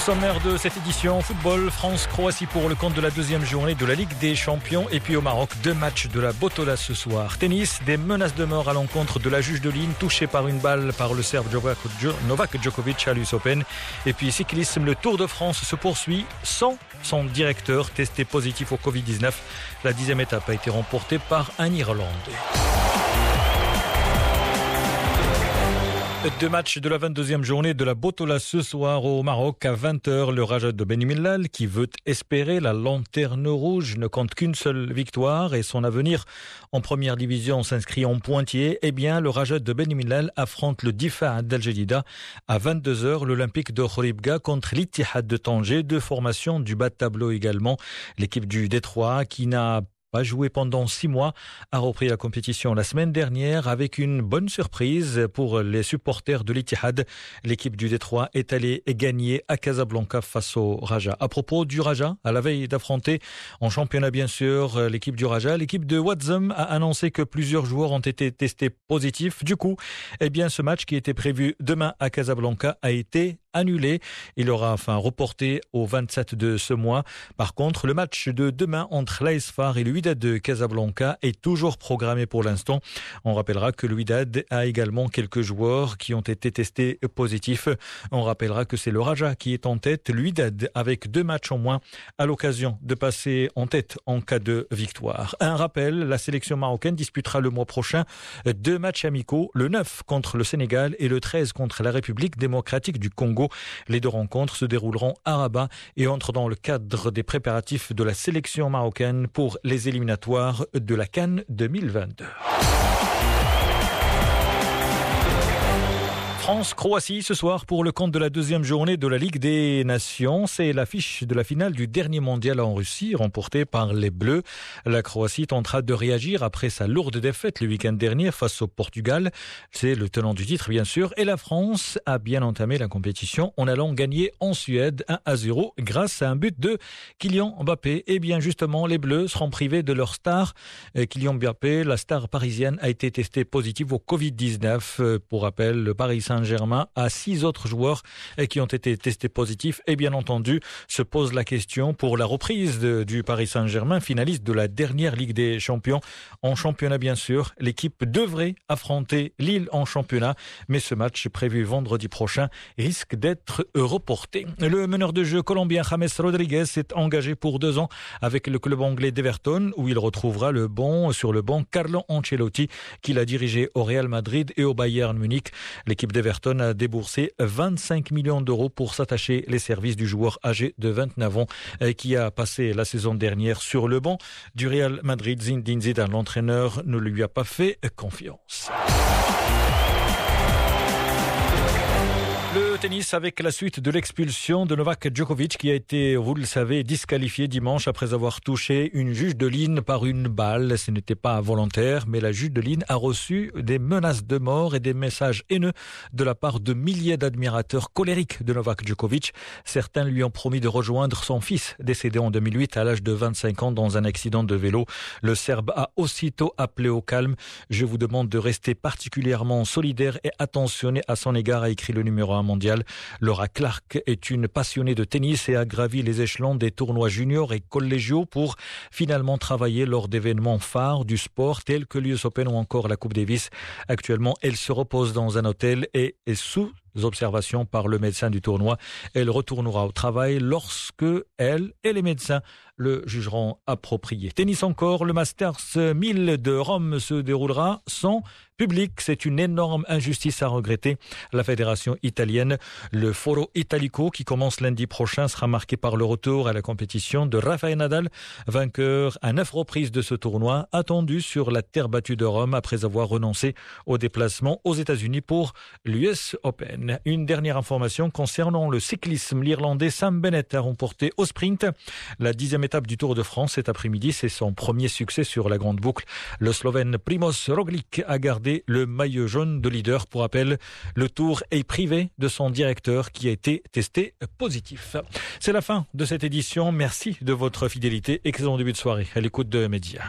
Au sommaire de cette édition, football, France-Croatie pour le compte de la deuxième journée de la Ligue des Champions. Et puis au Maroc, deux matchs de la Botola ce soir. Tennis, des menaces de mort à l'encontre de la juge de ligne, touchée par une balle par le Serbe Novak Djokovic à l'US Open. Et puis cyclisme, le Tour de France se poursuit sans son directeur testé positif au Covid-19. La dixième étape a été remportée par un Irlandais. Deux matchs de la 22e journée de la Botola ce soir au Maroc à 20h. Le Raja de Benimillal qui veut espérer la lanterne rouge ne compte qu'une seule victoire et son avenir en première division s'inscrit en pointier. Eh bien, le Raja de Benimillal affronte le Difa d'Al à 22h. L'Olympique de Khoribga contre l'Ittihad de Tanger. Deux formations du bas tableau également. L'équipe du Détroit qui n'a a joué pendant six mois, a repris la compétition la semaine dernière avec une bonne surprise pour les supporters de l'Ittihad. L'équipe du Détroit est allée gagner à Casablanca face au Raja. À propos du Raja, à la veille d'affronter en championnat bien sûr l'équipe du Raja, l'équipe de Wadzam a annoncé que plusieurs joueurs ont été testés positifs. Du coup, eh bien ce match qui était prévu demain à Casablanca a été annulé. Il aura enfin reporté au 27 de ce mois. Par contre, le match de demain entre l'ASFAR et le Wydad de Casablanca est toujours programmé pour l'instant. On rappellera que le Wydad a également quelques joueurs qui ont été testés positifs. On rappellera que c'est le Raja qui est en tête, le Wydad avec deux matchs en moins à l'occasion de passer en tête en cas de victoire. Un rappel, la sélection marocaine disputera le mois prochain deux matchs amicaux, le 9 contre le Sénégal et le 13 contre la République démocratique du Congo. Les deux rencontres se dérouleront à Rabat et entrent dans le cadre des préparatifs de la sélection marocaine pour les éliminatoires de la Cannes 2022. France-Croatie ce soir pour le compte de la deuxième journée de la Ligue des Nations. C'est l'affiche de la finale du dernier mondial en Russie, remportée par les Bleus. La Croatie tentera de réagir après sa lourde défaite le week-end dernier face au Portugal. C'est le tenant du titre, bien sûr. Et la France a bien entamé la compétition en allant gagner en Suède 1 à 0 grâce à un but de Kylian Mbappé. Et bien justement, les Bleus seront privés de leur star. Kylian Mbappé, la star parisienne, a été testée positive au Covid-19. Pour rappel, le Paris Saint germain à six autres joueurs qui ont été testés positifs. Et bien entendu, se pose la question pour la reprise du Paris Saint-Germain, finaliste de la dernière Ligue des Champions. En championnat, bien sûr, l'équipe devrait affronter Lille en championnat, mais ce match prévu vendredi prochain risque d'être reporté. Le meneur de jeu colombien James Rodriguez s'est engagé pour deux ans avec le club anglais d'Everton, où il retrouvera le bon sur le banc Carlo Ancelotti, qu'il a dirigé au Real Madrid et au Bayern Munich. L'équipe d'Everton A déboursé 25 millions d'euros pour s'attacher les services du joueur âgé de 29 ans euh, qui a passé la saison dernière sur le banc du Real Madrid. Zinedine Zidane, l'entraîneur, ne lui a pas fait confiance. Tennis avec la suite de l'expulsion de Novak Djokovic qui a été, vous le savez, disqualifié dimanche après avoir touché une juge de ligne par une balle. Ce n'était pas volontaire, mais la juge de ligne a reçu des menaces de mort et des messages haineux de la part de milliers d'admirateurs colériques de Novak Djokovic. Certains lui ont promis de rejoindre son fils, décédé en 2008 à l'âge de 25 ans dans un accident de vélo. Le Serbe a aussitôt appelé au calme. Je vous demande de rester particulièrement solidaire et attentionné à son égard, a écrit le numéro 1 mondial. Laura Clark est une passionnée de tennis et a gravi les échelons des tournois juniors et collégiaux pour finalement travailler lors d'événements phares du sport tels que l'US Open ou encore la Coupe Davis. Actuellement, elle se repose dans un hôtel et est sous observations par le médecin du tournoi. Elle retournera au travail lorsque elle et les médecins le jugeront approprié. Tennis encore, le Masters 1000 de Rome se déroulera sans public. C'est une énorme injustice à regretter. La fédération italienne, le Foro Italico, qui commence lundi prochain, sera marqué par le retour à la compétition de Rafael Nadal, vainqueur à neuf reprises de ce tournoi, attendu sur la terre battue de Rome après avoir renoncé au déplacement aux États-Unis pour l'US Open. Une dernière information concernant le cyclisme. L'Irlandais Sam Bennett a remporté au sprint la dixième étape du Tour de France cet après-midi. C'est son premier succès sur la grande boucle. Le Slovène Primoz Roglic a gardé le maillot jaune de leader. Pour rappel, le Tour est privé de son directeur qui a été testé positif. C'est la fin de cette édition. Merci de votre fidélité. Excellent début de soirée à l'écoute de Média.